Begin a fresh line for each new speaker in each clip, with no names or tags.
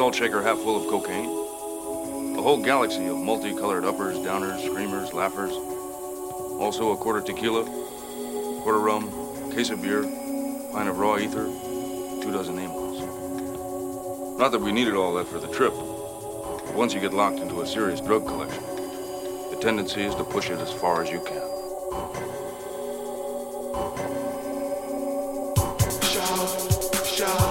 Salt shaker half full of cocaine, a whole galaxy of multicolored uppers, downers, screamers, laughers, also a quarter tequila, quarter rum, case of beer, pint of raw ether, two dozen amyls. Not that we needed all that for the trip, but once you get locked into a serious drug collection, the tendency is to push it as far as you can.
Let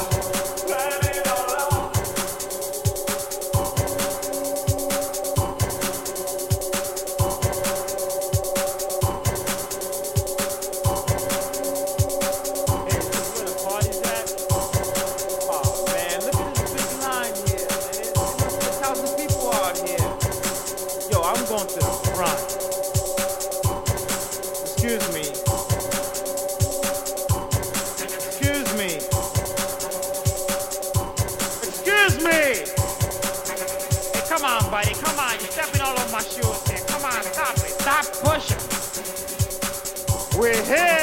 me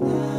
love.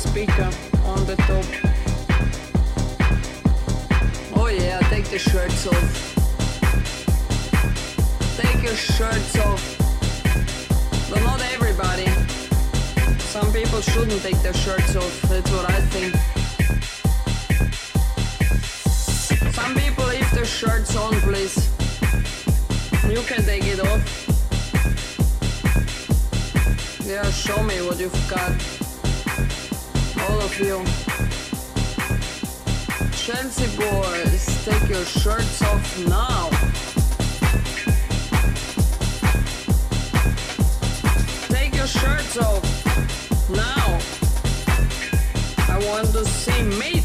Speaker, on the top. Oh yeah, take the shirts off. Take your shirts off. But not everybody. Some people shouldn't take their shirts off, that's what I think. Some people leave their shirts on, please. You can take it off. Yeah, show me what you've got. All of you. Chelsea boys, take your shirts off now. Take your shirts off now. I want to see meat.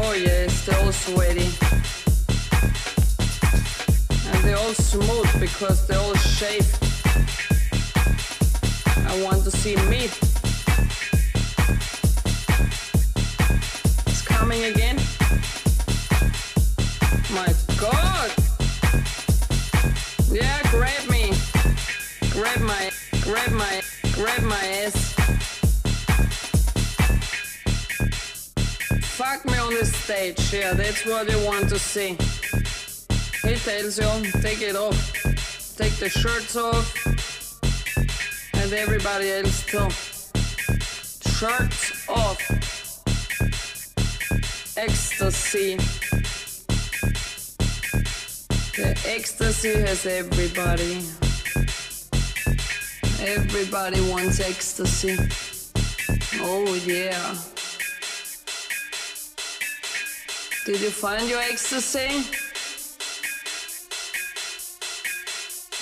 Oh yes, they're all sweaty. And they're all smooth because they're all shaved. I want to see meat. It's coming again. My god! Yeah, grab me. Grab my, grab my, grab my ass. Fuck me on the stage, yeah, that's what you want to see. He tells you, take it off. Take the shirts off. And everybody else too. Shirts off. Ecstasy. The ecstasy has everybody. Everybody wants ecstasy. Oh yeah. Did you find your ecstasy?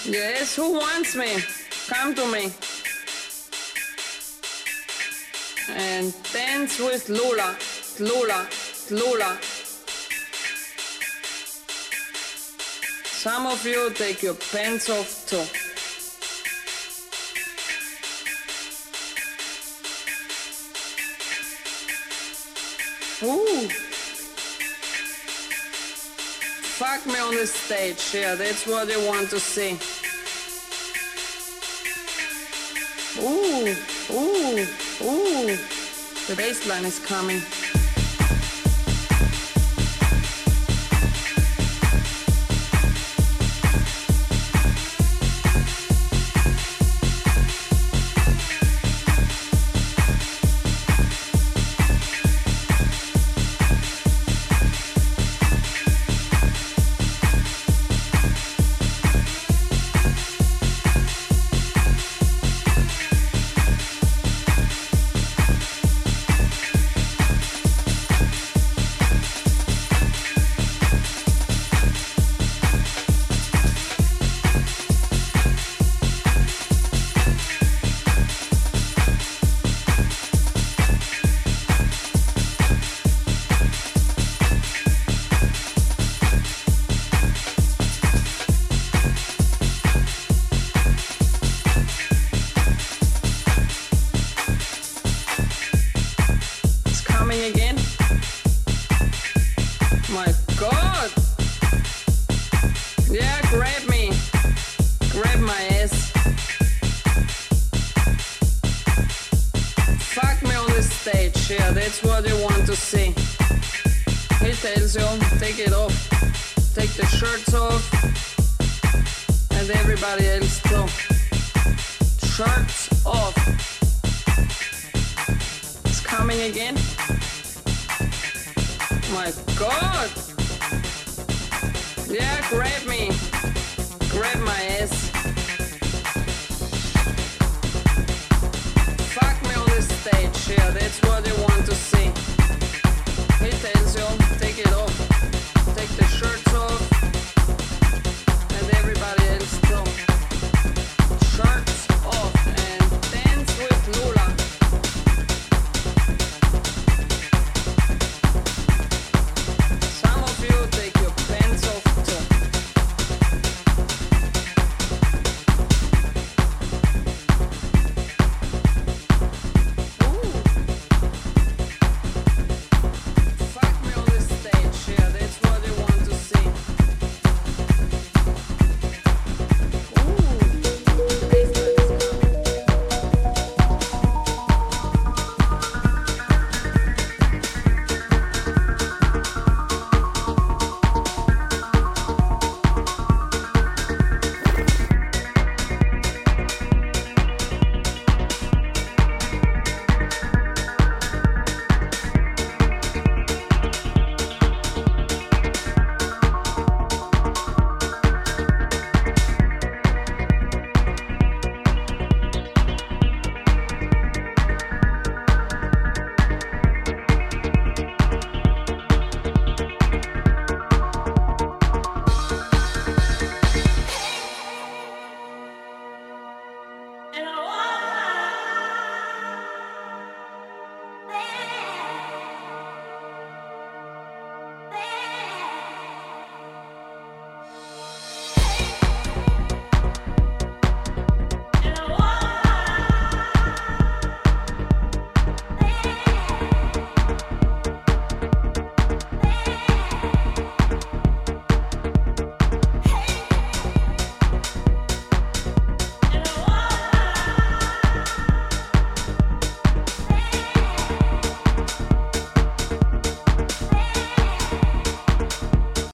Yes, who wants me? Come to me. And dance with Lola, Lola, Lola. Some of you take your pants off too. Ooh. Fuck me on the stage, yeah, that's what you want to see. Ooh, ooh, ooh. The bass line is coming. Take it off. Take the shirts off. And everybody else